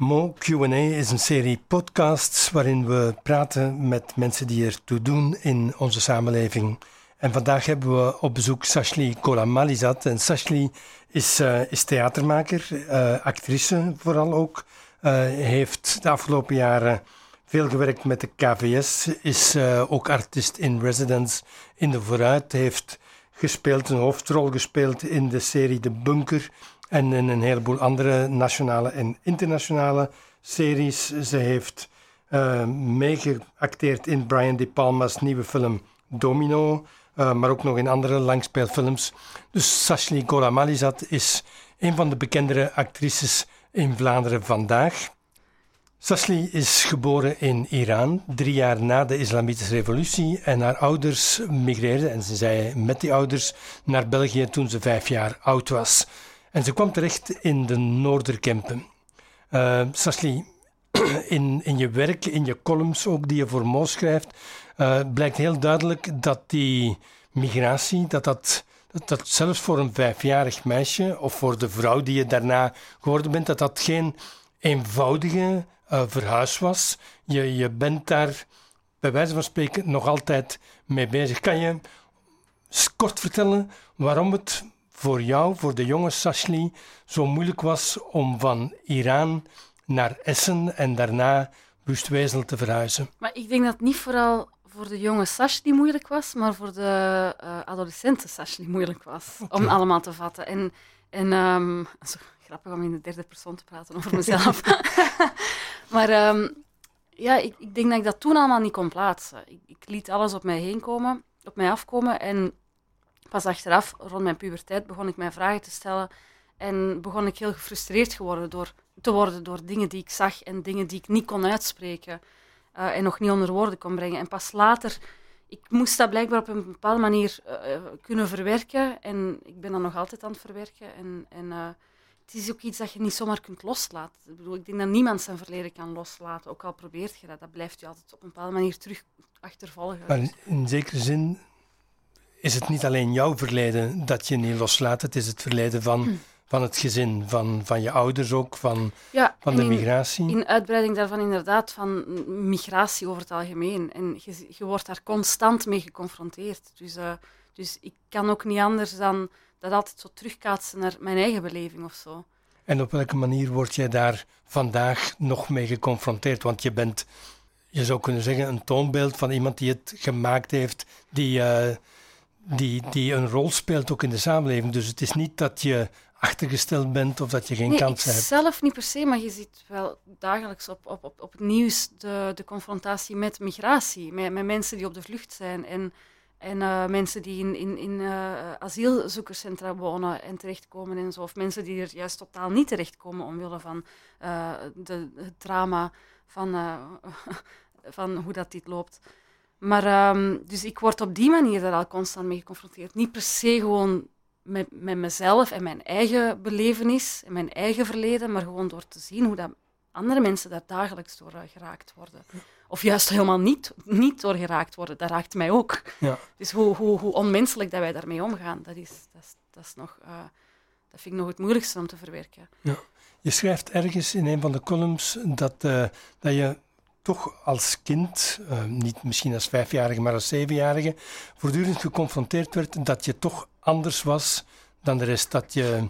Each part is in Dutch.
Mo Q&A is een serie podcasts waarin we praten met mensen die ertoe doen in onze samenleving. En vandaag hebben we op bezoek Sashli Kolamalizat. En Sashli is, uh, is theatermaker, uh, actrice vooral ook. Uh, heeft de afgelopen jaren veel gewerkt met de KVS, is ook artist in residence in de Vooruit. Heeft gespeeld, een hoofdrol gespeeld in de serie De Bunker en in een heleboel andere nationale en internationale series. Ze heeft uh, meegeacteerd in Brian De Palma's nieuwe film Domino, uh, maar ook nog in andere langspeelfilms. Dus Sashli Golamalizat is een van de bekendere actrices in Vlaanderen vandaag. Sashli is geboren in Iran, drie jaar na de Islamitische Revolutie. En haar ouders migreerden, en ze zei met die ouders, naar België toen ze vijf jaar oud was. En ze kwam terecht in de Noorderkempen. Uh, Sasli, in, in je werk, in je columns ook die je voor Mo schrijft, uh, blijkt heel duidelijk dat die migratie, dat dat, dat dat zelfs voor een vijfjarig meisje of voor de vrouw die je daarna geworden bent, dat dat geen eenvoudige uh, verhuis was. Je, je bent daar bij wijze van spreken nog altijd mee bezig. Kan je kort vertellen waarom het voor jou, voor de jonge Sashli, zo moeilijk was om van Iran naar Essen en daarna Wustwezel te verhuizen? Maar ik denk dat het niet vooral voor de jonge Sashli moeilijk was, maar voor de uh, adolescenten Sashli moeilijk was om allemaal te vatten. En, en um, zo grappig om in de derde persoon te praten over mezelf. maar um, ja, ik, ik, denk dat ik dat toen allemaal niet kon plaatsen. Ik, ik liet alles op mij heen komen, op mij afkomen en Pas achteraf, rond mijn puberteit, begon ik mij vragen te stellen en begon ik heel gefrustreerd geworden door, te worden door dingen die ik zag en dingen die ik niet kon uitspreken uh, en nog niet onder woorden kon brengen. En pas later, ik moest dat blijkbaar op een bepaalde manier uh, kunnen verwerken en ik ben dat nog altijd aan het verwerken. En, en het is ook iets dat je niet zomaar kunt loslaten. Ik, bedoel, ik denk dat niemand zijn verleden kan loslaten, ook al probeert je dat. Dat blijft je altijd op een bepaalde manier terug achtervolgen. In zekere zin is het niet alleen jouw verleden dat je niet loslaat, het is het verleden van, hm. van het gezin, van, van je ouders ook, van, ja, van de migratie. In uitbreiding daarvan inderdaad, van migratie over het algemeen. En je, je wordt daar constant mee geconfronteerd. Dus, uh, dus ik kan ook niet anders dan dat altijd zo terugkaatsen naar mijn eigen beleving of zo. En op welke manier word jij daar vandaag nog mee geconfronteerd? Want je bent, je zou kunnen zeggen, een toonbeeld van iemand die het gemaakt heeft, die... Uh, die, die een rol speelt ook in de samenleving. Dus het is niet dat je achtergesteld bent of dat je geen nee, kans hebt. zelf niet per se, maar je ziet wel dagelijks op, op, op, op het nieuws de, de confrontatie met migratie, met, met mensen die op de vlucht zijn en, en uh, mensen die in, in, in uh, asielzoekerscentra wonen en terechtkomen en zo, of mensen die er juist totaal niet terechtkomen omwille van uh, de, het drama van, van hoe dat dit loopt. Maar um, dus ik word op die manier daar al constant mee geconfronteerd. Niet per se gewoon met, met mezelf en mijn eigen belevenis en mijn eigen verleden, maar gewoon door te zien hoe dat andere mensen daar dagelijks door uh, geraakt worden. Of juist helemaal niet, niet door geraakt worden, dat raakt mij ook. Ja. Dus hoe, hoe, hoe onmenselijk dat wij daarmee omgaan, dat, is, dat, is, dat, is nog, uh, dat vind ik nog het moeilijkste om te verwerken. Ja. Je schrijft ergens in een van de columns dat, uh, dat je toch als kind, uh, niet misschien als vijfjarige, maar als zevenjarige, voortdurend geconfronteerd werd dat je toch anders was dan de rest. Dat, je,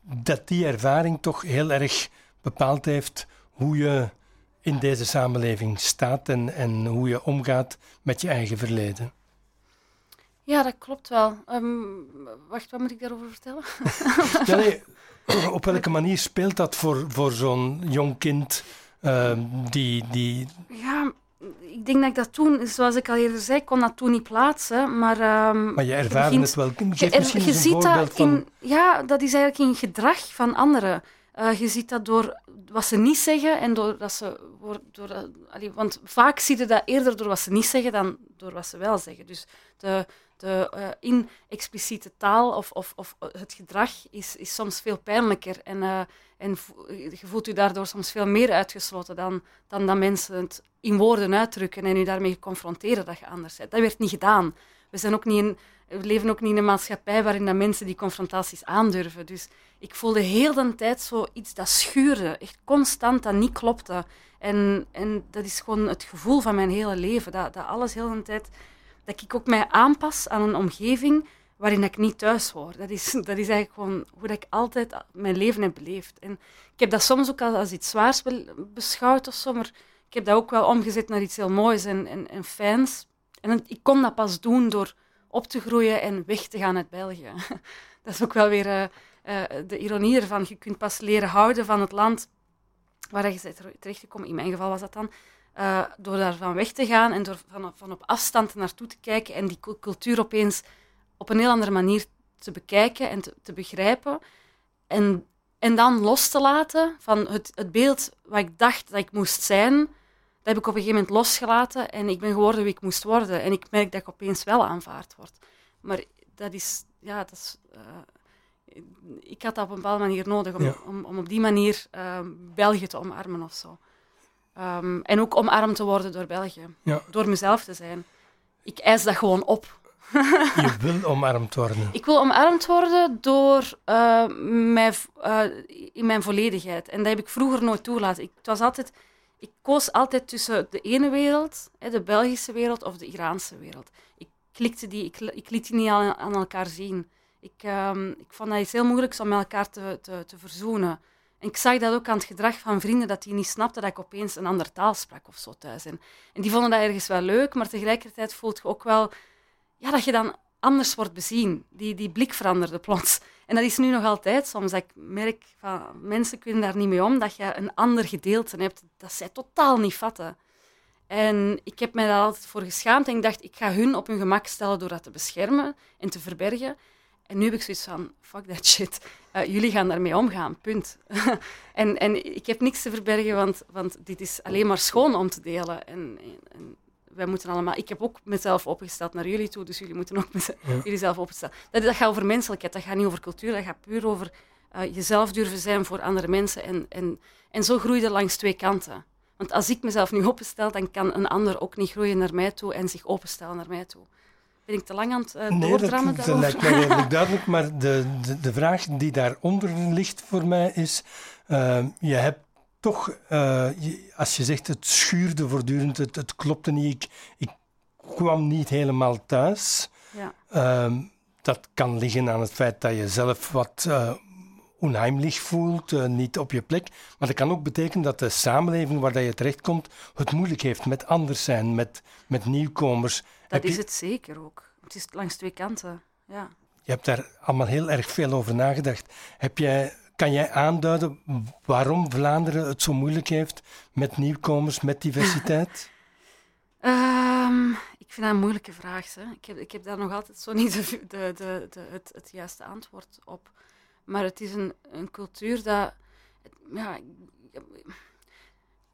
dat die ervaring toch heel erg bepaald heeft hoe je in deze samenleving staat en, en hoe je omgaat met je eigen verleden. Ja, dat klopt wel. Um, wacht, wat moet ik daarover vertellen? ja, nee, op welke manier speelt dat voor, voor zo'n jong kind Ehm, die, die... Ja, ik denk dat ik dat toen, zoals ik al eerder zei, kon dat toen niet plaatsen. Maar, um, maar je ervaarde het wel. Misschien je, ziet dat van... in, Ja, dat is eigenlijk in gedrag van anderen. Uh, je ziet dat door wat ze niet zeggen en door dat ze. Door, allee, want vaak zie je dat eerder door wat ze niet zeggen dan door wat ze wel zeggen. Dus de, de uh, inexpliciete taal of, of, of het gedrag is, is soms veel pijnlijker. En, uh, en je voelt je daardoor soms veel meer uitgesloten dan, dan dat mensen het in woorden uitdrukken en je daarmee confronteren dat je anders bent. Dat werd niet gedaan. We zijn ook niet in, we leven ook niet in een maatschappij waarin dat mensen die confrontaties aandurven. Dus ik voelde heel de tijd zo iets dat schuurde, echt constant, dat niet klopte. En, en dat is gewoon het gevoel van mijn hele leven, dat, dat alles heel de tijd, dat ik ook mij aanpas aan een omgeving waarin ik niet thuis hoor. Dat is, dat is eigenlijk gewoon hoe ik altijd mijn leven heb beleefd. En ik heb dat soms ook als, iets zwaars beschouwd of maar ik heb dat ook wel omgezet naar iets heel moois en, en, en fijns. En ik kon dat pas doen door op te groeien en weg te gaan uit België. Dat is ook wel weer uh, uh, de ironie ervan. Je kunt pas leren houden van het land waar je terecht gekomen. In mijn geval was dat dan. Uh, door daarvan weg te gaan en door van, van op afstand naartoe te kijken en die cultuur opeens op een heel andere manier te bekijken en te, te begrijpen. En, en dan los te laten van het, het beeld wat ik dacht dat ik moest zijn, dat heb ik op een gegeven moment losgelaten en ik ben geworden wie ik moest worden. En ik merk dat ik opeens wel aanvaard word. Maar dat is, ja, dat is, uh, ik had dat op een bepaalde manier nodig om, om, om, op die manier uh, België te omarmen of zo. Um, en ook omarmd te worden door België. Ja. Door mezelf te zijn. Ik eis dat gewoon op. Je wil omarmd worden. Ik wil omarmd worden door uh, mij, uh, in mijn volledigheid. En dat heb ik vroeger nooit toegelaten. Ik, het was altijd, ik koos altijd tussen de ene wereld, hè, de Belgische wereld, of de Iraanse wereld. Ik, klikte die, ik, ik liet die niet aan, aan elkaar zien. Ik, um, ik vond dat iets heel moeilijks om met elkaar te, te, te verzoenen. Ik zag dat ook aan het gedrag van vrienden, dat die niet snapten dat ik opeens een andere taal sprak of zo thuis. En, en die vonden dat ergens wel leuk, maar tegelijkertijd voelt je ook wel ja, dat je dan anders wordt bezien. Die, die blik veranderde plots. En dat is nu nog altijd soms. Ik merk van mensen kunnen daar niet mee om, dat je een ander gedeelte hebt dat zij totaal niet vatten. En ik heb mij daar altijd voor geschaamd en ik dacht, ik ga hun op hun gemak stellen door dat te beschermen en te verbergen. En nu heb ik zoiets van, fuck that shit. Uh, jullie gaan daarmee omgaan, punt. en, en ik heb niks te verbergen, want, want dit is alleen maar schoon om te delen. En, en wij moeten allemaal... Ik heb ook mezelf opgesteld naar jullie toe, dus jullie moeten ook met, jullie zelf opstellen. Dat, dat gaat over menselijkheid, dat gaat niet over cultuur, dat gaat puur over uh, jezelf durven zijn voor andere mensen. En, en, en zo groeide langs twee kanten. Want als ik mezelf nu openstel, dan kan een ander ook niet groeien naar mij toe en zich openstellen naar mij toe. Ben ik te lang aan het uh, nee, dat, dat lijkt mij redelijk duidelijk, maar de, de, de vraag die daaronder ligt voor mij is... Uh, je hebt toch, uh, als je zegt het schuurde voortdurend, het, het klopte niet, ik, ik kwam niet helemaal thuis. Ja. Uh, dat kan liggen aan het feit dat je zelf wat uh, onheimlich voelt, uh, niet op je plek. Maar dat kan ook betekenen dat de samenleving waar dat je terechtkomt het moeilijk heeft met anders zijn, met, met nieuwkomers. Dat is het zeker ook. Het is langs twee kanten, ja. Je hebt daar allemaal heel erg veel over nagedacht. Heb jij kan jij aanduiden waarom Vlaanderen het zo moeilijk heeft met nieuwkomers, met diversiteit? um, ik vind dat een moeilijke vraag. Hè. Ik, heb, ik heb daar nog altijd zo niet de, de, de, het, het, juiste antwoord op. Maar het is een, een cultuur dat. Ja,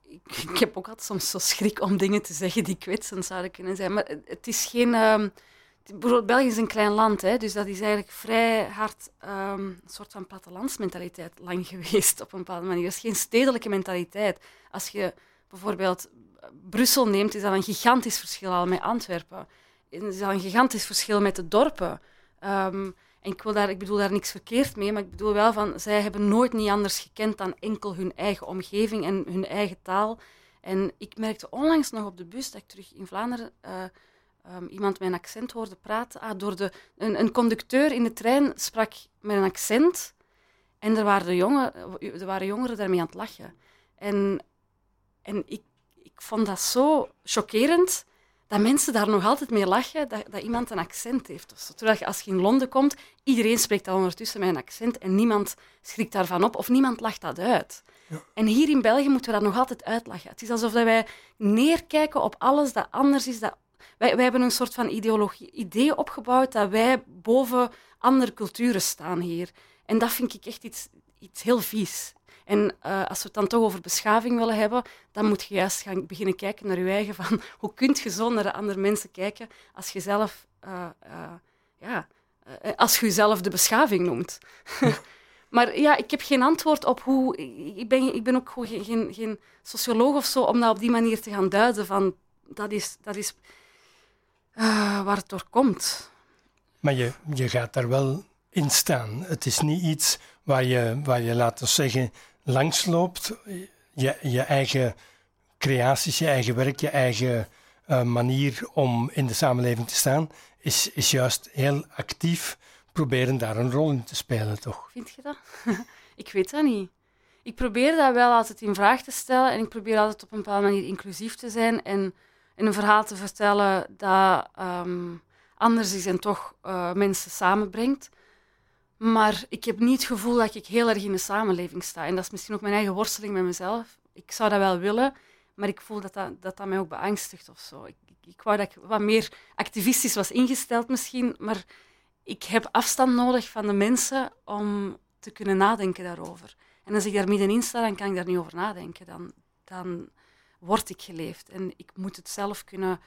ik, ik, heb ook altijd soms zo schrik om dingen te zeggen die kwetsend zouden kunnen zijn. Maar het, is geen. Um, Bijvoorbeeld België is een klein land, hè, dus dat is eigenlijk vrij hard um, een soort van plattelandsmentaliteit lang geweest op een bepaalde manier. Dat is geen stedelijke mentaliteit. Als je bijvoorbeeld Brussel neemt, is dat een gigantisch verschil al met Antwerpen. Is dat een gigantisch verschil met de dorpen. Um, en ik, wil daar, ik bedoel daar niks verkeerd mee, maar ik bedoel wel van, zij hebben nooit niet anders gekend dan enkel hun eigen omgeving en hun eigen taal. En ik merkte onlangs nog op de bus dat ik terug in Vlaanderen... Uh, um, iemand een accent hoorde praten. Ah, door de, een, een, conducteur in de trein sprak met een accent en er waren, de jongen, er waren jongeren daarmee aan het lachen. En, en ik, ik vond dat zo chockerend dat mensen daar nog altijd mee lachen dat, dat iemand een accent heeft. Zo. Terwijl je als je in Londen komt, iedereen spreekt al ondertussen met een accent en niemand schrikt daarvan op of niemand lacht dat uit. Ja. En hier in België moeten we dat nog altijd uitlachen. Het is alsof wij neerkijken op alles dat anders is, dat wij, wij hebben een soort van ideologie, idee opgebouwd dat wij boven andere culturen staan hier. En dat vind ik echt iets, iets heel vies. En uh, als we het dan toch over beschaving willen hebben, dan moet je juist gaan beginnen kijken naar je eigen. Van, hoe kun je zo naar de andere mensen kijken als je zelf, uh, uh, ja, als je jezelf de beschaving noemt? maar ja, ik heb geen antwoord op hoe. Ik ben, ik ben ook geen, geen, geen socioloog of zo om dat op die manier te gaan duiden. Van, dat is, dat is waar het door komt. maar je, je gaat daar wel in staan. Het is niet iets waar je, waar je laten we langsloopt. Je, je eigen creaties, je eigen werk, je eigen uh, manier om in de samenleving te staan, is, is juist heel actief proberen daar een rol in te spelen, toch? Vind je dat? ik weet dat niet. Ik probeer dat wel altijd in vraag te stellen en ik probeer altijd op een bepaalde manier inclusief te zijn en, en een verhaal te vertellen dat um, anders is en toch uh, mensen samenbrengt. Maar ik heb niet het gevoel dat ik heel erg in de samenleving sta. En dat is misschien ook mijn eigen worsteling met mezelf. Ik zou dat wel willen, maar ik voel dat dat, dat, dat mij ook beangstigt of zo. Ik, ik, wou dat ik wat meer activistisch was ingesteld misschien, maar ik heb afstand nodig van de mensen om te kunnen nadenken daarover. En als ik daar middenin sta, dan kan ik daar niet over nadenken. Dan, dan word ik geleefd. En ik moet het zelf kunnen...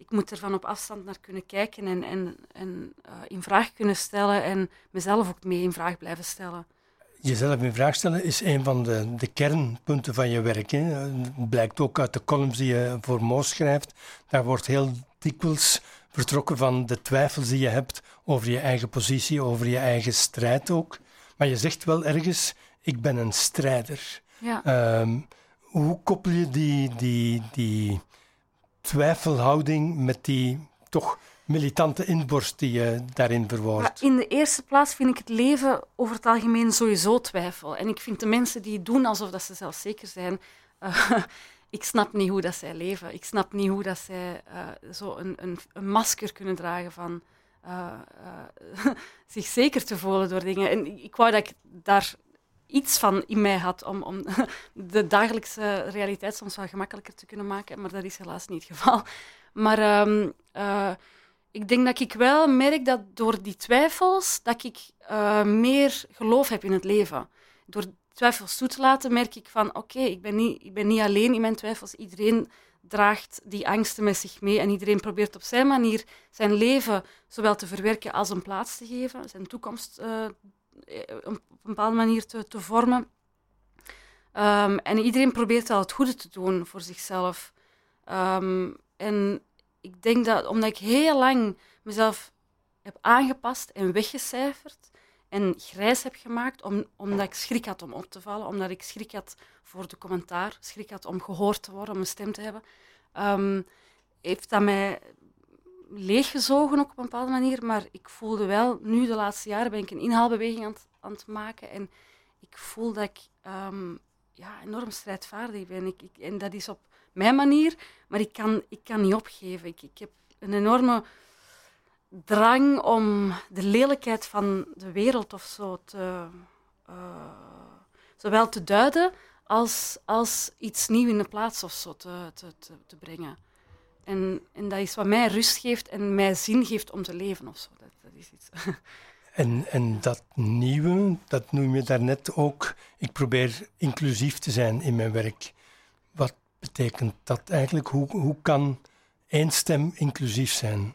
Ik moet er van op afstand naar kunnen kijken en, en, en uh, in vraag kunnen stellen en mezelf ook mee in vraag blijven stellen. Jezelf in vraag stellen is een van de, de kernpunten van je werk. Hè. Blijkt ook uit de columns die je voor Moos schrijft. Daar wordt heel dikwijls vertrokken van de twijfels die je hebt over je eigen positie, over je eigen strijd ook. Maar je zegt wel ergens, ik ben een strijder. Ja. Ehm, hoe koppel je die, die, die twijfelhouding met die toch militante inborst die je daarin verwoordt? In de eerste plaats vind ik het leven over het algemeen sowieso twijfel. En ik vind de mensen die doen alsof dat ze zelfzeker zijn, uh, ik snap niet hoe dat zij leven. Ik snap niet hoe dat zij uh, zo een, een, masker kunnen dragen van uh, zich zeker te voelen door dingen. En ik wou dat ik daar iets van in mij had om, om de dagelijkse realiteit soms wat gemakkelijker te kunnen maken, maar dat is helaas niet het geval. Maar um, ik denk dat ik wel merk dat door die twijfels, dat ik uh, meer geloof heb in het leven. Door twijfels toe te laten, merk ik van oké, ik, ben niet, ik ben niet alleen in mijn twijfels. Iedereen draagt die angsten met zich mee en iedereen probeert op zijn manier zijn leven zowel te verwerken als een plaats te geven, zijn toekomst uh, een bepaalde manier te, te vormen. Um, en iedereen probeert wel het goede te doen voor zichzelf. Um, en ik denk dat omdat ik heel lang mezelf heb aangepast en weggecijferd en grijs heb gemaakt, om, omdat ik schrik had om op te vallen, omdat ik schrik had voor de commentaar, schrik had om gehoord te worden, om een stem te hebben, um, heeft dat mij leeggezogen ook op een bepaalde manier. Maar ik voelde wel, nu de laatste jaren ben ik een inhaalbeweging aan aan het maken en ik voel dat ik um, ja, enorm strijdvaardig ben. Ik, ik, en dat is op mijn manier, maar ik kan, ik kan niet opgeven. Ik, ik heb een enorme drang om de lelijkheid van de wereld of zo te, uh, zowel te duiden als, als iets nieuws in de plaats of zo te, te, te, brengen. En, en dat is wat mij rust geeft en mij zin geeft om te leven of zo. Dat, dat is iets. En, en dat nieuwe, dat noem je daarnet ook. Ik probeer inclusief te zijn in mijn werk. Wat betekent dat eigenlijk? Hoe, hoe kan één stem inclusief zijn?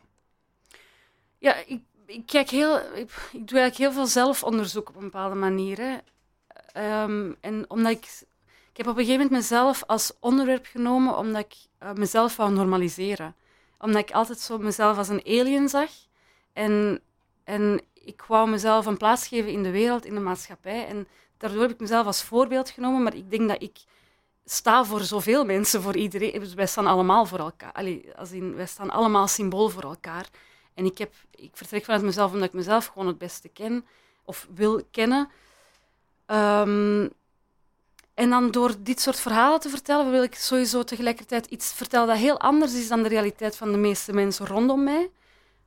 Ja, ik, ik kijk heel, ik, ik, doe eigenlijk heel veel zelfonderzoek op een bepaalde manier. Hè. Um, en omdat ik, ik heb op een gegeven moment mezelf als onderwerp genomen omdat ik uh, mezelf wou normaliseren. Omdat ik altijd zo mezelf als een alien zag. En, en ik wou mezelf een plaats geven in de wereld, in de maatschappij. En daardoor heb ik mezelf als voorbeeld genomen. Maar ik denk dat ik sta voor zoveel mensen, voor iedereen. Dus wij staan allemaal voor elkaar. Allee, als in, wij staan allemaal symbool voor elkaar. En ik, heb, ik vertrek vanuit mezelf omdat ik mezelf gewoon het beste ken of wil kennen. Um, en dan door dit soort verhalen te vertellen, wil ik sowieso tegelijkertijd iets vertellen dat heel anders is dan de realiteit van de meeste mensen rondom mij,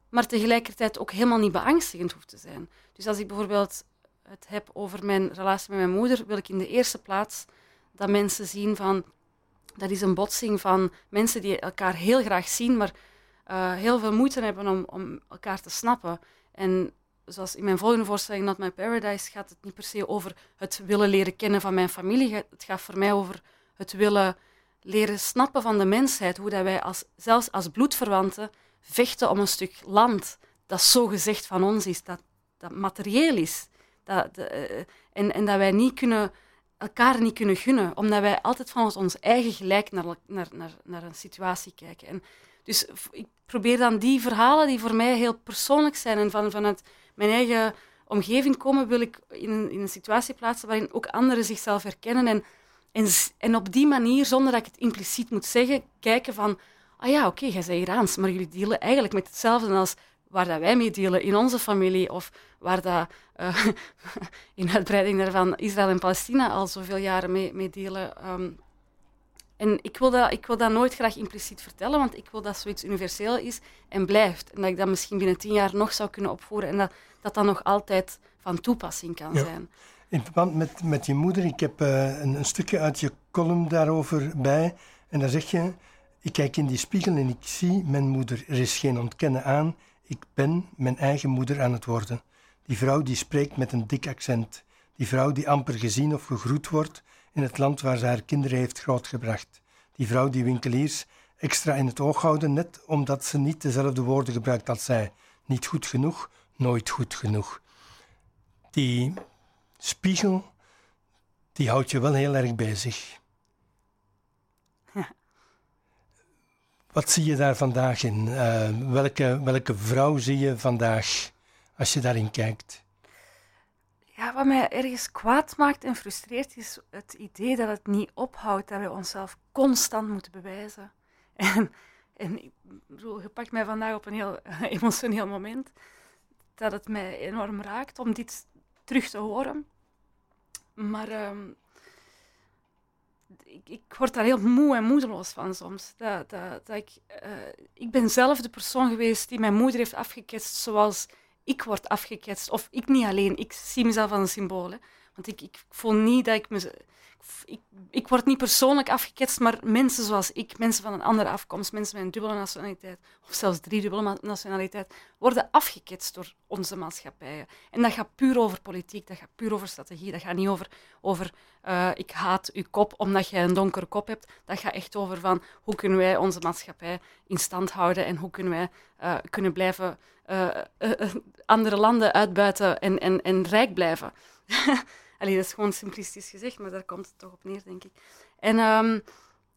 maar tegelijkertijd ook helemaal niet beangstigend hoeft te zijn. Dus als ik bijvoorbeeld het heb over mijn relatie met mijn moeder, wil ik in de eerste plaats dat mensen zien van dat is een botsing van mensen die elkaar heel graag zien, maar uh, heel veel moeite hebben om, om elkaar te snappen. En zoals in mijn volgende voorstelling Not My Paradise gaat het niet per se over het willen leren kennen van mijn familie. Het gaat voor mij over het willen leren snappen van de mensheid. Hoe dat wij als, zelfs als bloedverwanten vechten om een stuk land dat zo gezegd van ons is, dat, dat materieel is. Dat, de, uh, en, en dat wij niet kunnen elkaar niet kunnen gunnen, omdat wij altijd van ons eigen gelijk naar, naar, naar, naar een situatie kijken. En Dus ik probeer dan die verhalen die voor mij heel persoonlijk zijn en van, vanuit mijn eigen omgeving komen, wil ik in een, in een situatie plaatsen waarin ook anderen zichzelf herkennen en, en, en op die manier, zonder dat ik het impliciet moet zeggen, kijken van ah ja, oké, jij bent Iraans, maar jullie dealen eigenlijk met hetzelfde als waar dat wij mee delen in onze familie of waar dat, uh, in uitbreiding daarvan Israël en Palestina al zoveel jaren mee, mee delen. Ehm, en ik wil, dat, ik wil dat nooit graag impliciet vertellen, want ik wil dat zoiets universeel is en blijft. En dat ik dat misschien binnen tien jaar nog zou kunnen opvoeren en dat dat, dat nog altijd van toepassing kan zijn. In verband met, met je moeder, ik heb uh, een, een, stukje uit je column daarover bij. En daar zeg je, ik kijk in die spiegel en ik zie mijn moeder. Er is geen ontkennen aan. Ik ben mijn eigen moeder aan het worden. Die vrouw die spreekt met een dik accent. Die vrouw die amper gezien of gegroet wordt in het land waar ze haar kinderen heeft grootgebracht. Die vrouw die winkeliers extra in het oog houden, net omdat ze niet dezelfde woorden gebruikt als zij. Niet goed genoeg, nooit goed genoeg. Die spiegel, die houdt je wel heel erg bezig. Wat zie je daar vandaag in? Uh, welke, welke vrouw zie je vandaag als je daarin kijkt? Ja, wat mij ergens kwaad maakt en frustreert is het idee dat het niet ophoudt, dat we onszelf constant moeten bewijzen. En, en ik bedoel, je pakt mij vandaag op een heel emotioneel moment, dat het mij enorm raakt om dit terug te horen. Maar um, ik, ik, word daar heel moe en moedeloos van soms. Dat, dat, ik, uh, ik ben zelf de persoon geweest die mijn moeder heeft afgeketst zoals ik word afgeketst. Of ik niet alleen, ik zie mezelf als een symbool. Hè. Want ik, ik voel niet dat ik me... Ik, ik word niet persoonlijk afgeketst, maar mensen zoals ik, mensen van een andere afkomst, mensen met een dubbele nationaliteit, of zelfs drie dubbele nationaliteit, worden afgeketst door onze maatschappijen. En dat gaat puur over politiek, dat gaat puur over strategie, dat gaat niet over, over uh, ik haat uw kop omdat jij een donkere kop hebt. Dat gaat echt over van hoe kunnen wij onze maatschappij in stand houden en hoe kunnen wij uh, kunnen blijven uh, andere landen uitbuiten en, en, en rijk blijven. Allee, dat is gewoon simplistisch gezegd, maar daar komt het toch op neer, denk ik. En, um,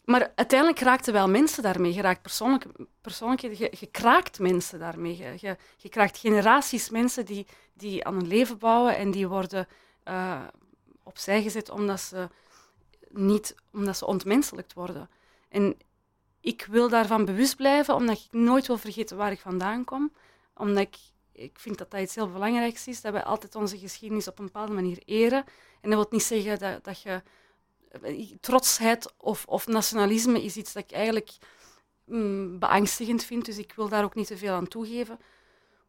maar uiteindelijk raakten wel mensen daarmee. Je raakt persoonlijk, persoonlijkheden, je, kraakt mensen daarmee. Je, je, generaties mensen die, die aan een leven bouwen en die worden uh, opzij gezet omdat ze, niet, omdat ze ontmenselijkt worden. En ik wil daarvan bewust blijven, omdat ik nooit wil vergeten waar ik vandaan kom. Omdat ik ik vind dat dat iets heel belangrijks is, dat wij altijd onze geschiedenis op een bepaalde manier eren. En dat wil niet zeggen dat, dat je... Trotsheid of, of nationalisme is iets dat ik eigenlijk mm, beangstigend vind, dus ik wil daar ook niet te veel aan toegeven.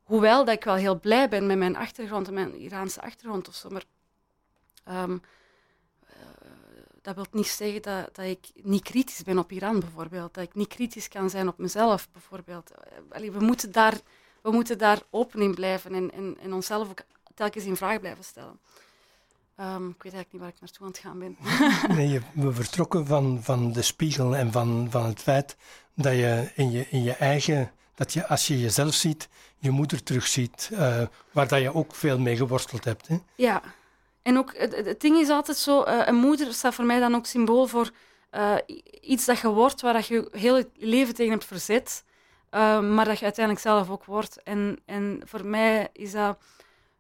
Hoewel dat ik wel heel blij ben met mijn achtergrond en mijn Iraanse achtergrond of zo, maar um, uh, dat wil niet zeggen dat, dat ik niet kritisch ben op Iran bijvoorbeeld, dat ik niet kritisch kan zijn op mezelf bijvoorbeeld. Allee, we moeten daar we moeten daar open in blijven en, en, en onszelf ook telkens in vraag blijven stellen. Um, ik weet eigenlijk niet waar ik naartoe aan het gaan ben. nee, we vertrokken van, van de spiegel en van, van het feit dat je in je, in je eigen, dat je als je jezelf ziet, je moeder terugziet, uh, waar dat je ook veel mee geworsteld hebt. Hè? Ja, en ook het, het ding is altijd zo, uh, een moeder staat voor mij dan ook symbool voor uh, iets dat je wordt waar dat je heel leven tegen hebt verzet. Ehm, maar dat je uiteindelijk zelf ook wordt. En, en voor mij is dat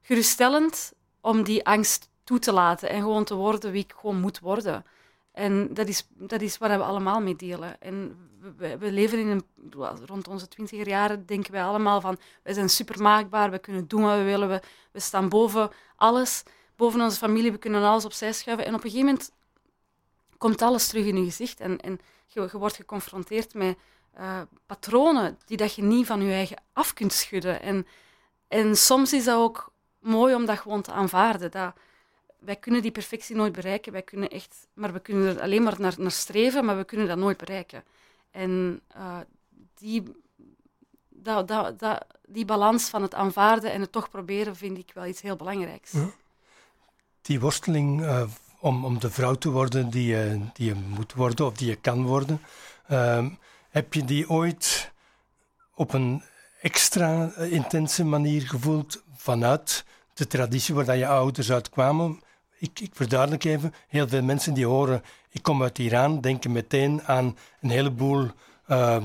geruststellend om die angst toe te laten en gewoon te worden wie ik gewoon moet worden. En dat is, dat is waar we allemaal mee delen. En we, we leven in een... Rond onze twintiger jaren denken wij allemaal van... We zijn super maakbaar, we kunnen doen wat we willen, we, we staan boven alles. Boven onze familie, we kunnen alles opzij schuiven. En op een gegeven moment komt alles terug in je gezicht. En, en je, wordt geconfronteerd met uh, patronen die dat je niet van je eigen af kunt schudden. En, en soms is dat ook mooi om dat gewoon te aanvaarden. Dat wij kunnen die perfectie nooit bereiken. Wij kunnen echt, maar we kunnen er alleen maar naar, naar streven, maar we kunnen dat nooit bereiken. En uh, die, die balans van het aanvaarden en het toch proberen vind ik wel iets heel belangrijks. Die worsteling uh, om, om de vrouw te worden die je, die je moet worden of die je kan worden. Uh, heb je die ooit op een extra eh, intense manier gevoeld vanuit de traditie waar je ouders uitkwamen? Ik, ik verduidelijk even, heel veel mensen die horen ik kom uit Iran, denken meteen aan een heleboel uh,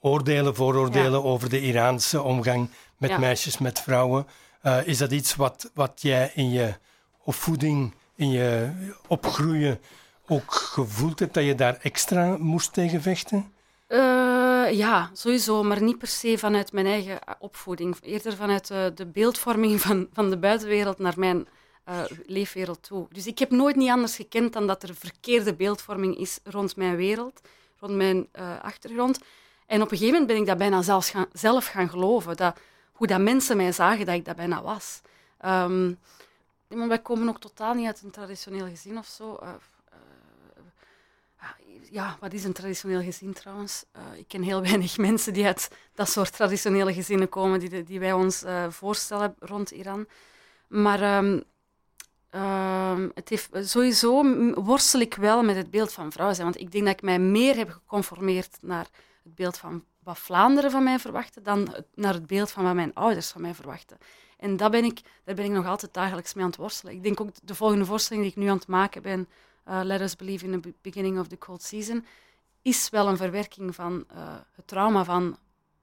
oordelen, vooroordelen over de Iraanse omgang met meisjes, met vrouwen. Uh, is dat iets wat, wat jij in je opvoeding, in je opgroeien ook gevoeld hebt, dat je daar extra moest tegen vechten? Uh, ja, sowieso, maar niet per se vanuit mijn eigen opvoeding. Eerder vanuit uh, de beeldvorming van, van de buitenwereld naar mijn uh, leefwereld toe. Dus ik heb nooit niet anders gekend dan dat er verkeerde beeldvorming is rond mijn wereld, rond mijn achtergrond. En op een gegeven moment ben ik dat bijna zelfs gaan, zelf gaan geloven. Dat, hoe dat mensen mij zagen dat ik dat bijna was. Um, wij komen ook totaal niet uit een traditioneel gezin of zo. Uh, uh, ja, wat is een traditioneel gezin trouwens? Uh, ik ken heel weinig mensen die uit dat soort traditionele gezinnen komen, die, die wij ons voorstellen rond Iran. Maar um, het heeft, sowieso worstel ik wel met het beeld van vrouw zijn. Want ik denk dat ik mij meer heb geconformeerd naar het beeld van wat Vlaanderen van mij verwachtte dan naar het beeld van wat mijn ouders van mij verwachten. En dat ben ik, daar ben ik nog altijd dagelijks mee aan het worstelen. Ik denk ook de volgende voorstelling die ik nu aan het maken ben, uh, Let Us Believe in the Beginning of the Cold Season, is wel een verwerking van uh, het trauma van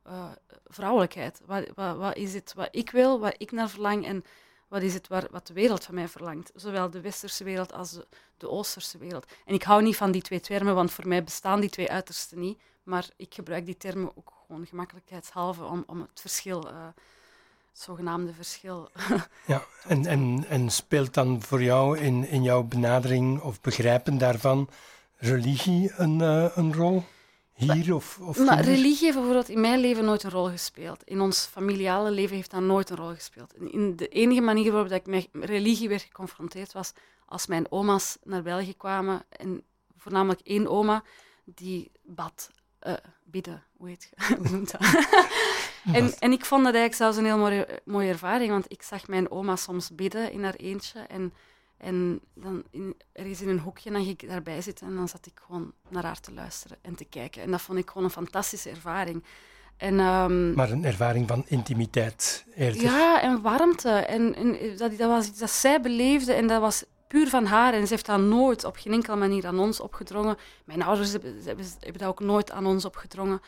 uh, vrouwelijkheid. Wat, wat, wat, is het wat ik wil, wat ik naar verlang en wat is het waar, wat de wereld van mij verlangt? Zowel de westerse wereld als de, oosterse wereld. En ik hou niet van die twee termen, want voor mij bestaan die twee uitersten niet. Maar ik gebruik die termen ook gewoon gemakkelijkheidshalve om, om het verschil, het zogenaamde verschil. ja, en, en, en speelt dan voor jou in, in jouw benadering of begrijpen daarvan religie een, uh, een rol? Hier of, of maar religie heeft bijvoorbeeld in mijn leven nooit een rol gespeeld. In ons familiale leven heeft dat nooit een rol gespeeld. In de enige manier waarop ik met religie werd geconfronteerd was als mijn oma's naar België kwamen. En voornamelijk één oma die bad uh, bidden, hoe, heet, hoe noemt dat? en, en ik vond dat eigenlijk zelfs een heel mooie, mooie ervaring, want ik zag mijn oma soms bidden in haar eentje en, en dan in, ergens in een hoekje, dan ging ik daarbij zitten en dan zat ik gewoon naar haar te luisteren en te kijken. En dat vond ik gewoon een fantastische ervaring. En, um, maar een ervaring van intimiteit eerder. Ja, en warmte. En, en dat, dat was iets dat zij beleefde en dat was puur van haar. En ze heeft dat nooit op geen enkele manier aan ons opgedrongen. Mijn ouders hebben, hebben, hebben dat ook nooit aan ons opgedrongen.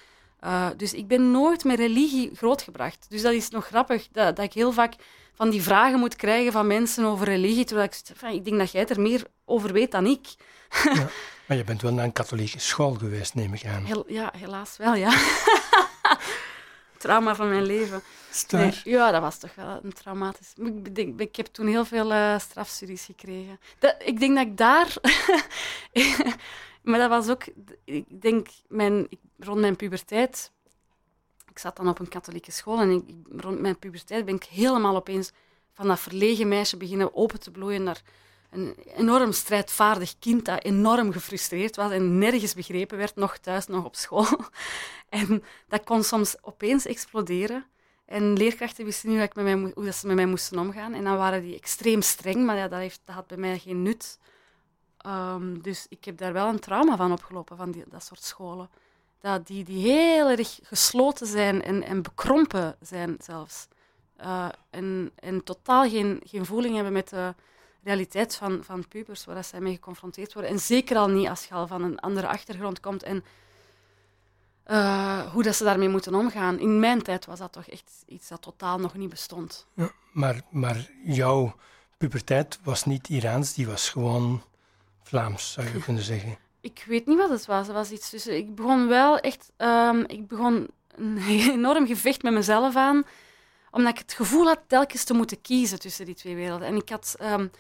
Uh, dus ik ben nooit met religie grootgebracht. Dus dat is nog grappig, dat, dat ik heel vaak van die vragen moet krijgen van mensen over religie. Terwijl ik, van, ik denk dat jij er meer over weet dan ik. Ja, maar je bent wel naar een katholieke school geweest, neem ik aan. Heel, ja, helaas wel, ja. Trauma van mijn leven. Nee, ja, dat was toch wel een traumatisch. Ik, denk, ik heb toen heel veel uh, strafstudies gekregen. Dat, ik denk dat ik daar. maar dat was ook, ik denk, mijn, rond mijn puberteit. Ik zat dan op een katholieke school en ik, rond mijn puberteit ben ik helemaal opeens van dat verlegen meisje beginnen open te bloeien naar een enorm strijdvaardig kind dat enorm gefrustreerd was en nergens begrepen werd, nog thuis, nog op school. en dat kon soms opeens exploderen. En leerkrachten wisten niet hoe, hoe ze met mij moesten omgaan. En dan waren die extreem streng, maar ja, dat, heeft, dat had bij mij geen nut. Um, dus ik heb daar wel een trauma van opgelopen, van die, dat soort scholen. Dat die, die heel erg gesloten zijn en, en bekrompen zijn zelfs. Uh, en, en totaal geen, geen voeling hebben met de realiteit van, van pubers, waar zij mee geconfronteerd worden. En zeker al niet als je al van een andere achtergrond komt en uh, hoe dat ze daarmee moeten omgaan. In mijn tijd was dat toch echt iets dat totaal nog niet bestond. Ja, maar, maar jouw puberteit was niet Iraans, die was gewoon Vlaams, zou je kunnen zeggen. Ik weet niet wat het was. Het was iets tussen. Ik begon wel echt. Um, ik begon een enorm gevecht met mezelf aan, omdat ik het gevoel had telkens te moeten kiezen tussen die twee werelden. En ik had. Um,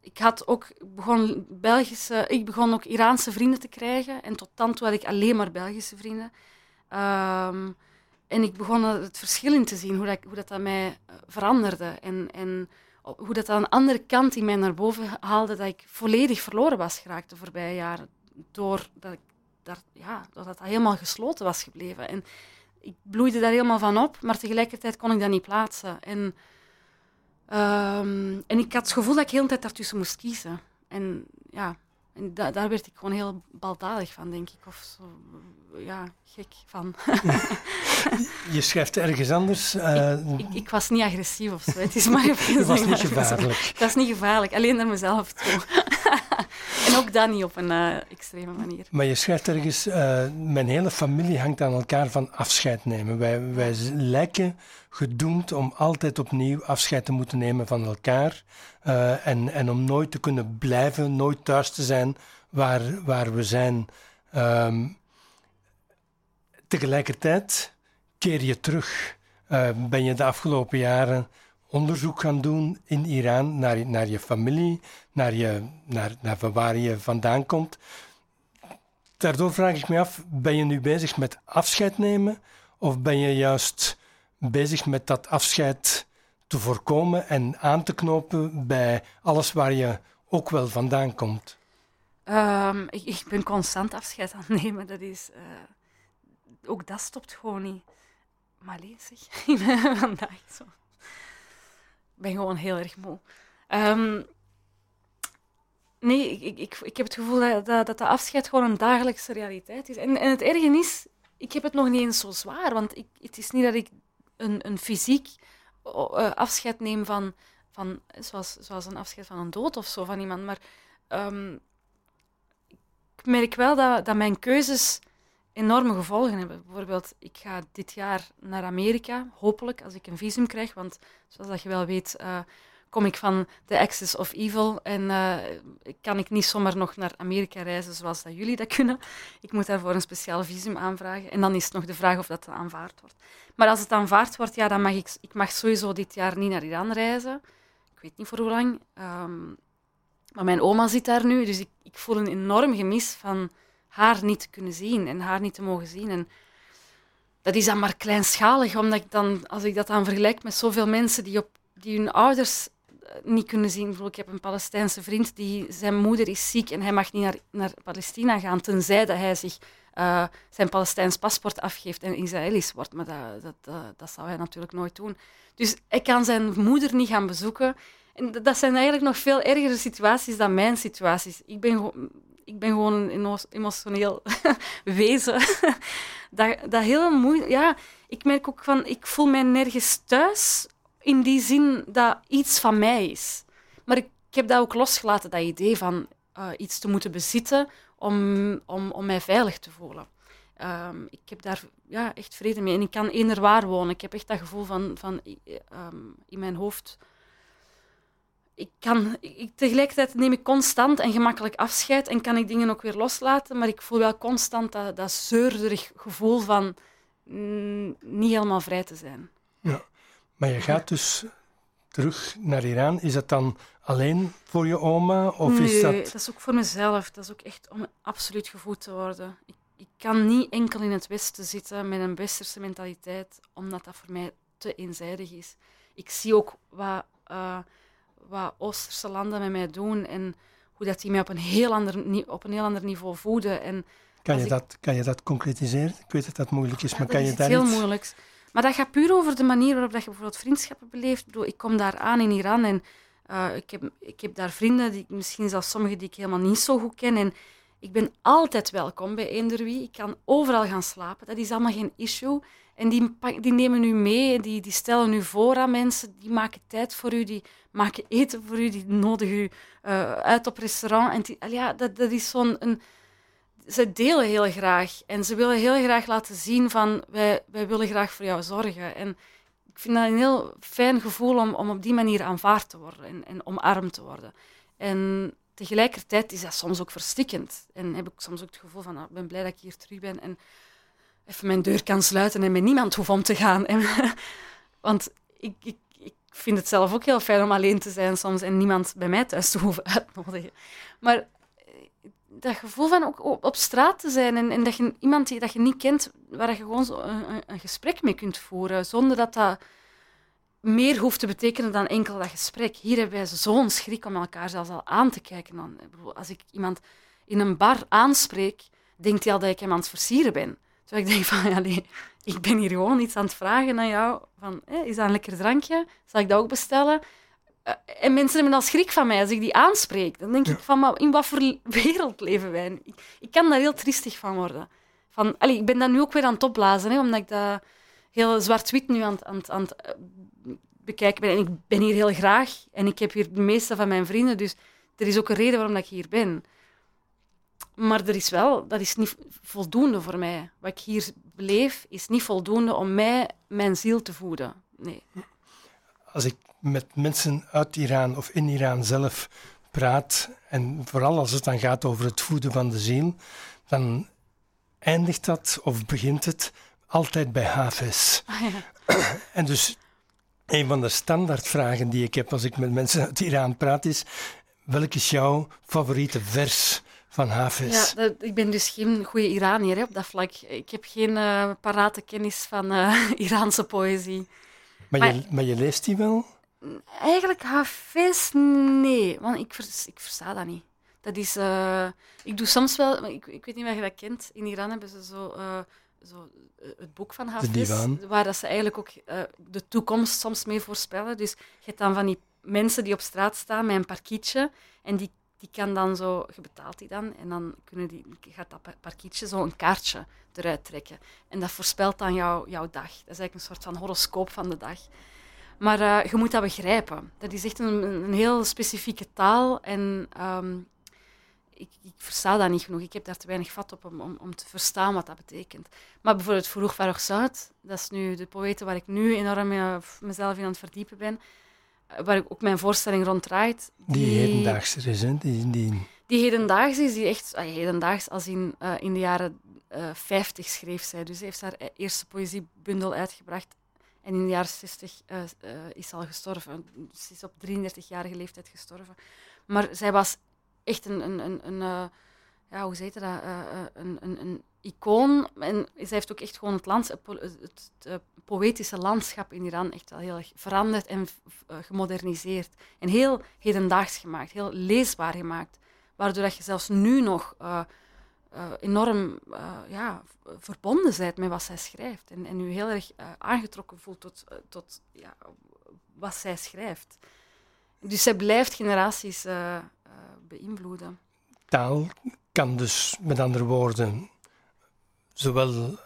ik had ook begon Belgische, ik begon ook Iraanse vrienden te krijgen. En tot dan toe had ik alleen maar Belgische vrienden. Um, en ik begon het verschil in te zien, hoe dat, hoe dat aan mij eh, veranderde. En, en hoe dat aan een andere kant in mij naar boven haalde, dat ik volledig verloren was geraakt de voorbije jaren. Doordat, ik daar, ja, doordat dat helemaal gesloten was gebleven. En ik bloeide daar helemaal van op, maar tegelijkertijd kon ik dat niet plaatsen. En, um, en ik had het gevoel dat ik heel de tijd daartussen moest kiezen. En ja, en da daar werd ik gewoon heel baldadig van, denk ik. Of zo, ja, gek van. Je schrijft ergens anders. Uh... Ik, ik, ik, was niet agressief of zo. Het is maar even was niet gevaarlijk. Dat is niet gevaarlijk, alleen naar mezelf toe. en ook dat niet op een uh, extreme manier. Maar je schrijft ergens, uh, mijn hele familie hangt aan elkaar van afscheid nemen. Wij, wij lijken gedoemd om altijd opnieuw afscheid te moeten nemen van elkaar. Uh, en, en om nooit te kunnen blijven, nooit thuis te zijn waar, waar we zijn. Um, tegelijkertijd keer je terug. ben je de afgelopen jaren onderzoek gaan doen in Iran naar, naar je familie, naar, je, naar, naar waar je vandaan komt. Daardoor vraag ik me af, ben je nu bezig met afscheid nemen of ben je juist bezig met dat afscheid te voorkomen en aan te knopen bij alles waar je ook wel vandaan komt? Um, ik, ik, ben constant afscheid aan het nemen. Dat is, uh, ook dat stopt gewoon niet. Maar lees ik vandaag zo ben gewoon heel erg moe. Um, nee, ik, ik, ik heb het gevoel dat, dat, dat de afscheid gewoon een dagelijkse realiteit is. En, het erge is, ik heb het nog niet eens zo zwaar. Want ik, het is niet dat ik een, een fysiek uh, afscheid neem van, van zoals, zoals een afscheid van een dood of zo van iemand. Maar um, ik merk wel dat, dat mijn keuzes enorme gevolgen hebben. Bijvoorbeeld, ik ga dit jaar naar Amerika, hopelijk, als ik een visum krijg. Want zoals dat je wel weet, uh, kom ik van de Axis of Evil en uh, kan ik niet zomaar nog naar Amerika reizen zoals dat jullie dat kunnen. Ik moet daarvoor een speciaal visum aanvragen. En dan is het nog de vraag of dat aanvaard wordt. Maar als het aanvaard wordt, ja, dan mag ik, ik mag sowieso dit jaar niet naar Iran reizen. Ik weet niet voor hoe lang. Um, maar mijn oma zit daar nu, dus ik, ik voel een enorm gemis van haar niet te kunnen zien en haar niet te mogen zien. En dat is dan maar kleinschalig, omdat ik dan, als ik dat dan vergelijk met zoveel mensen die, op, die hun ouders eh, niet kunnen zien. Ik heb een Palestijnse vriend, die, zijn moeder is ziek en hij mag niet naar, naar Palestina gaan, tenzij dat hij zich uh, zijn Palestijns paspoort afgeeft en Israëlisch wordt. Maar dat, dat, dat, dat, zou hij natuurlijk nooit doen. Dus hij kan zijn moeder niet gaan bezoeken. En dat zijn eigenlijk nog veel ergere situaties dan mijn situaties. Ik ben ik ben gewoon een emotioneel wezen. dat, dat heel moeilijk... Ja, ik merk ook van... Ik voel mij nergens thuis in die zin dat iets van mij is. Maar ik, heb dat ook losgelaten, dat idee van uh, iets te moeten bezitten om, om, om mij veilig te voelen. Um, ik heb daar ja, echt vrede mee. En ik kan eender waar wonen. Ik heb echt dat gevoel van, van um, in mijn hoofd ik kan, ik, tegelijkertijd neem ik constant en gemakkelijk afscheid en kan ik dingen ook weer loslaten, maar ik voel wel constant dat, dat zeurderig gevoel van mm, niet helemaal vrij te zijn. Ja, maar je gaat dus terug naar Iran. Is dat dan alleen voor je oma? Of nee, is dat... dat is ook voor mezelf. Dat is ook echt om absoluut gevoed te worden. Ik, ik kan niet enkel in het Westen zitten met een westerse mentaliteit, omdat dat voor mij te eenzijdig is. Ik zie ook wat... Uh, wat Oosterse landen met mij doen en hoe dat die mij op een heel ander, op een heel ander niveau voeden. En kan, je dat, kan je dat concretiseren? Ik weet dat dat moeilijk is, maar kan je daar iets... heel moeilijk. Maar dat gaat puur over de manier waarop dat je bijvoorbeeld vriendschappen beleeft. Ik, bedoel, ik kom daar aan in Iran en uh, ik, heb, ik heb daar vrienden, die, misschien zelfs sommigen die ik helemaal niet zo goed ken. En ik ben altijd welkom bij eender wie. Ik kan overal gaan slapen. Dat is allemaal geen issue. En die, die nemen u mee, die, die stellen u voor aan mensen, die maken tijd voor u, die maken eten voor u, die nodigen u uh, uit op restaurant. En die, ja, dat, dat is zo'n... Een, ze delen heel graag en ze willen heel graag laten zien van wij, wij willen graag voor jou zorgen. En ik vind dat een heel fijn gevoel om, om op die manier aanvaard te worden en, en omarmd te worden. En tegelijkertijd is dat soms ook verstikkend. En heb ik soms ook het gevoel van, nou, ik ben blij dat ik hier terug ben en even mijn deur kan sluiten en met niemand hoef om te gaan. En, want ik, ik vind het zelf ook heel fijn om alleen te zijn soms en niemand bij mij thuis te hoeven uitnodigen. Maar eh, dat gevoel van ook op straat te zijn en, en dat je iemand die dat je niet kent, waar je gewoon een, een, gesprek mee kunt voeren, zonder dat dat meer hoeft te betekenen dan enkel dat gesprek. Hier hebben wij zo'n schrik om elkaar zelfs al aan te kijken. Dan, als ik iemand in een bar aanspreek, denkt hij al dat ik hem aan het versieren ben. Terwijl ik denk van, ja, nee, ik ben hier gewoon iets aan het vragen aan jou. Van, is dat een lekker drankje? Zal ik dat ook bestellen? Uh, en mensen hebben al schrik van mij als ik die aanspreek. Dan denk ik van, maar in wat voor wereld leven wij? Ik, ik kan daar heel triestig van worden. Van, allee, ik ben dat nu ook weer aan het opblazen, hè, omdat ik dat heel zwart-wit nu aan, aan, aan het bekijken ben. En ik ben hier heel graag en ik heb hier de meeste van mijn vrienden, dus er is ook een reden waarom dat ik hier ben. Maar er is wel, dat is niet voldoende voor mij. Wat ik hier beleef, is niet voldoende om mij, mijn ziel te voeden. Nee. Als ik met mensen uit Iran of in Iran zelf praat, en vooral als het dan gaat over het voeden van de ziel, dan eindigt dat of begint het altijd bij Hafiz. Ah, ja. En dus een van de standaardvragen die ik heb als ik met mensen uit Iran praat is: welk is jouw favoriete vers van Hafiz? Ja, dat- ik ben dus geen goede Iranier hè, op dat vlak. Ik heb geen eh, parate kennis van eh, Iraanse poëzie. maar, je, maar je leest die wel? Eigenlijk Hafez, nee, want ik, vers- ik versta dat niet. Dat is, eh, ik doe soms wel, ik, ik weet niet of je dat kent, in Iran hebben ze zo, zo het boek van divan. waar dat ze eigenlijk ook de toekomst soms mee voorspellen. Dus je hebt dan van die mensen die op straat staan met een parkietje en die, die kan dan zo, je betaalt die dan en dan kunnen die, gaat dat pa- parkietje zo een kaartje eruit trekken. En dat voorspelt dan jouw jouw dag. Dat is eigenlijk een soort van horoscoop van de dag. Maar eh, je moet dat begrijpen. Dat is echt een, een heel specifieke taal en ehm, ik, ik versta dat niet genoeg. Ik heb daar te weinig vat op om, om, te verstaan wat dat betekent. Maar bijvoorbeeld Vroeg Farog Zuid, dat is nu de poëte waar ik nu enorm eh, mezelf in aan het verdiepen ben, waar ik ook mijn voorstelling rond draait. Die hedendaagse is, hè? Die, die, Die hedendaags is, die echt, ah, hedendaags als in, eh, in de jaren eh 50 schreef zij. Dus ze heeft haar e- eerste poëziebundel uitgebracht. En in de jaren 60 eh, is ze al gestorven. Ze is op 33-jarige leeftijd gestorven. Maar zij was echt een, een, een, een ja, hoe heet dat? Eh, een, een, een icoon. En zij heeft ook echt gewoon het, lands, het, het, eh, poëtische landschap in Iran echt wel heel erg veranderd en gemoderniseerd. En heel hedendaags gemaakt, heel leesbaar gemaakt. Waardoor dat je zelfs nu nog enorm ja, verbonden bent met wat zij schrijft. En, en je heel erg aangetrokken voelt tot, tot ja, wat zij schrijft. Dus zij blijft generaties beïnvloeden. taal kan dus, met andere woorden, zowel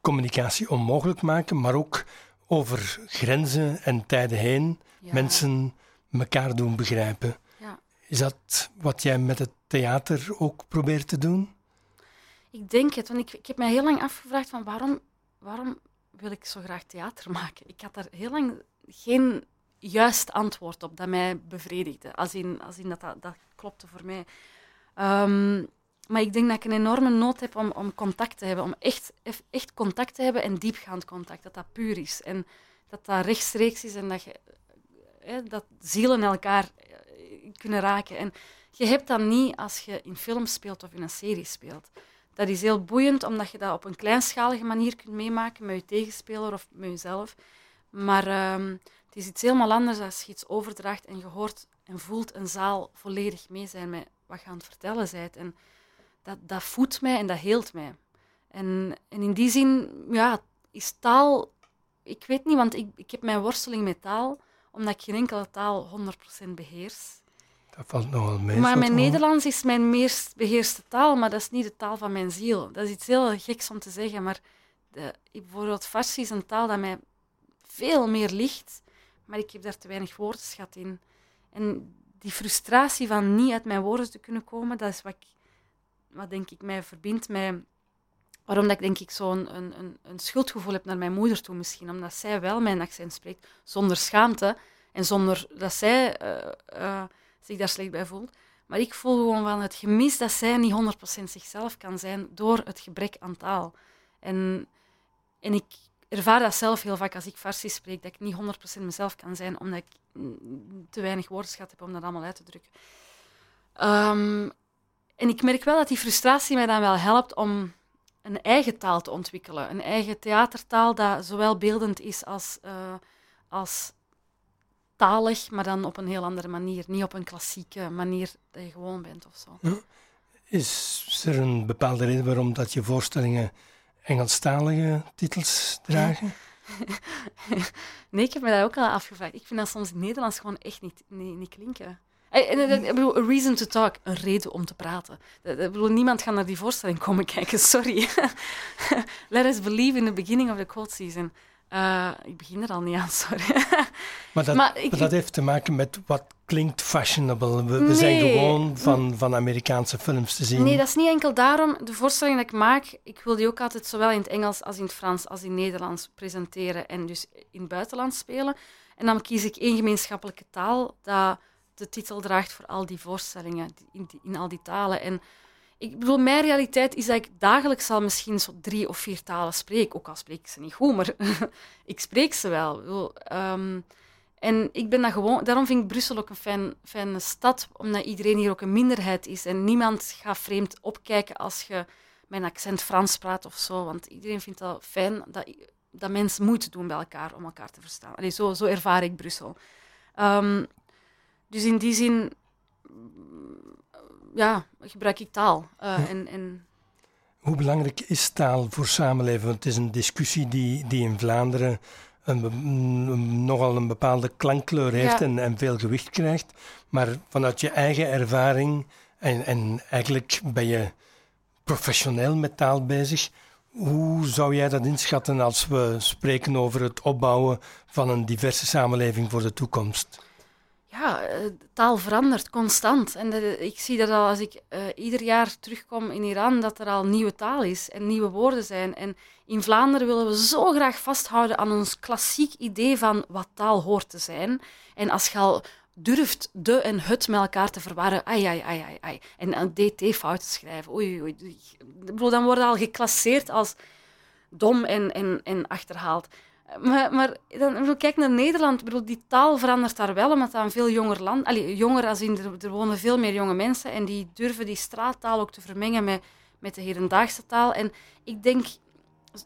communicatie onmogelijk maken, maar ook over grenzen en tijden heen Ja. mensen elkaar doen begrijpen. Ja. Is dat wat jij met het theater ook probeert te doen? Ik denk het, want ik, ik heb mij heel lang afgevraagd van waarom, waarom wil ik zo graag theater maken? Ik had daar heel lang geen juist antwoord op dat mij bevredigde. Als in, als in dat, dat, dat klopte voor mij. Ehm, maar ik denk dat ik een enorme nood heb om, om contact te hebben, om echt, echt contact te hebben en diepgaand contact, dat dat puur is. En dat dat rechtstreeks is en dat, je, eh, dat zielen elkaar eh, kunnen raken. En je hebt dat niet als je in films speelt of in een serie speelt. Dat is heel boeiend, omdat je dat op een kleinschalige manier kunt meemaken met je tegenspeler of met jezelf. Maar ehm, het is iets helemaal anders als je iets overdraagt en je hoort en voelt een zaal volledig mee zijn met wat je aan het vertellen bent. En dat, dat voedt mij en dat heelt mij. En, en in die zin, ja, is taal... Ik weet niet, want ik, ik heb mijn worsteling met taal, omdat ik geen enkele taal 100% beheers. Dat valt nogal mee. Maar mijn. Nederlands is mijn meest beheerste taal, maar dat is niet de taal van mijn ziel. Dat is iets heel geks om te zeggen, maar de, bijvoorbeeld Farsi is een taal dat mij veel meer ligt, maar ik heb daar te weinig woordenschat in. En die frustratie van niet uit mijn woorden te kunnen komen, dat is wat, ik, wat denk ik mij verbindt met... Waarom dat ik denk ik zo'n een, een, een schuldgevoel heb naar mijn moeder toe misschien. Omdat zij wel mijn accent spreekt, zonder schaamte. En zonder dat zij eh, eh, zich daar slecht bij voelt. Maar ik voel gewoon van het gemis dat zij niet 100% zichzelf kan zijn door het gebrek aan taal. En, en ik ervaar dat zelf heel vaak als ik Farsi spreek, dat ik niet 100% mezelf kan zijn, omdat ik mm, te weinig woordenschat heb om dat allemaal uit te drukken. Ehm, en ik merk wel dat die frustratie mij dan wel helpt om een eigen taal te ontwikkelen. Een eigen theatertaal dat zowel beeldend is als, eh, als talig, maar dan op een heel andere manier. Niet op een klassieke manier dat je gewoon bent of zo. Is er een bepaalde reden waarom dat je voorstellingen Engelstalige titels dragen? Nee, ik heb me dat ook al afgevraagd. Ik vind dat soms in Nederlands gewoon echt niet, niet, niet klinken. Eh, en, ik bedoel, a reason to talk, een reden om te praten. Dat- Ik bedoel, niemand gaat naar die voorstelling komen kijken, sorry. Let us believe in the beginning of the cold season. Uh, ik begin er al niet aan, sorry. Maar dat, maar ik, dat heeft te maken met wat klinkt fashionable. We, we zijn gewoon van, van Amerikaanse films te zien. Nee, dat is niet enkel daarom. De voorstelling dat ik maak, ik wil die ook altijd zowel in het Engels als in het Frans als in het Nederlands presenteren en dus in het buitenland spelen. En dan kies ik één gemeenschappelijke taal dat de titel draagt voor al die voorstellingen in, in al die talen. En ik bedoel, mijn realiteit is dat ik dagelijks al misschien zo drie of vier talen spreek. Ook al spreek ik ze niet goed, maar ik spreek ze wel. Um, en ik ben dat gewoon, daarom vind ik Brussel ook een fijn, fijne stad, omdat iedereen hier ook een minderheid is. En niemand gaat vreemd opkijken als je een accent Frans praat of zo. Want iedereen vindt dat fijn dat, dat mensen moeite doen bij elkaar om elkaar te verstaan. Allee, zo, zo ervaar ik Brussel. Um, dus in die zin ja, gebruik ik taal. Uh, en, en... Hoe belangrijk is taal voor samenleven? Want het is een discussie die, die in Vlaanderen een, nogal een bepaalde klankkleur heeft en, en, veel gewicht krijgt. Maar vanuit je eigen ervaring, en, en eigenlijk ben je professioneel met taal bezig. Hoe zou jij dat inschatten als we spreken over het opbouwen van een diverse samenleving voor de toekomst? Ja, eh, taal verandert constant. En ik zie dat al als ik uh, ieder jaar terugkom in Iran, dat er al nieuwe taal is en nieuwe woorden zijn. En in Vlaanderen willen we zo graag vasthouden aan ons klassiek idee van wat taal hoort te zijn. En als je al durft de en het met elkaar te verwarren, ai, ai, ai, ai, ai. En een dt-fout te schrijven, oei, oei, oei. Dan worden al geclasseerd als dom en, en, en achterhaald. Maar, maar dan, kijk naar Nederland. Bedoel, die taal verandert daar wel, omdat dat een veel jonger land... Allee, jonger als in, er, wonen veel meer jonge mensen en die durven die straattaal ook te vermengen met, met de hedendaagse taal. En ik denk,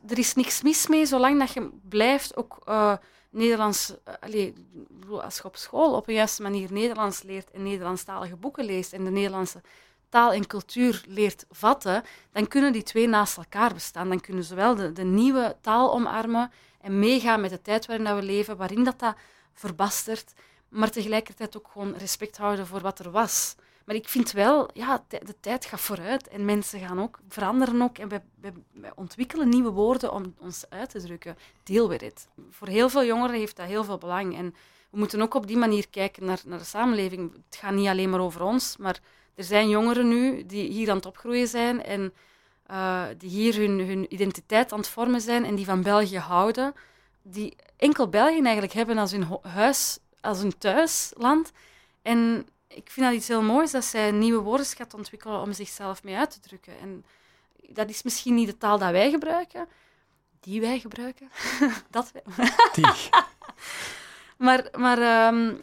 er is niks mis mee, zolang dat je blijft ook uh, Nederlands... Uh, allee, als je op school op een juiste manier Nederlands leert en Nederlandstalige boeken leest en de Nederlandse taal en cultuur leert vatten, dan kunnen die twee naast elkaar bestaan. Dan kunnen zowel de, de nieuwe taal omarmen en meegaan met de tijd waarin we leven, waarin dat, dat verbastert, maar tegelijkertijd ook gewoon respect houden voor wat er was. Maar ik vind wel, ja, de tijd gaat vooruit en mensen gaan ook veranderen ook en we, ontwikkelen nieuwe woorden om ons uit te drukken. Deal with it. Voor heel veel jongeren heeft dat heel veel belang en we moeten ook op die manier kijken naar, naar de samenleving. Het gaat niet alleen maar over ons, maar er zijn jongeren nu die hier aan het opgroeien zijn en uh, die hier hun, hun identiteit aan het vormen zijn en die van België houden, die enkel België eigenlijk hebben als hun huis, als hun thuisland. En ik vind dat iets heel moois dat zij een nieuwe woordenschat ontwikkelen om zichzelf mee uit te drukken. En dat is misschien niet de taal dat wij gebruiken, die wij gebruiken. dat wij. Die. maar maar um,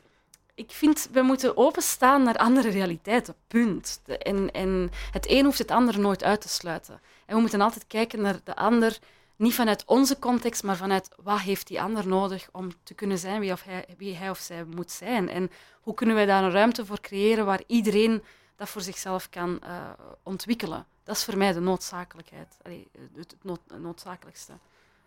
ik vind, we moeten openstaan naar andere realiteiten, punt. En, en het een hoeft het ander nooit uit te sluiten. En we moeten altijd kijken naar de ander, niet vanuit onze context, maar vanuit wat heeft die ander nodig om te kunnen zijn wie, of hij, of zij moet zijn. En hoe kunnen wij daar een ruimte voor creëren waar iedereen dat voor zichzelf kan uh, ontwikkelen. Dat is voor mij de noodzakelijkheid, Allee, het noodzakelijkste.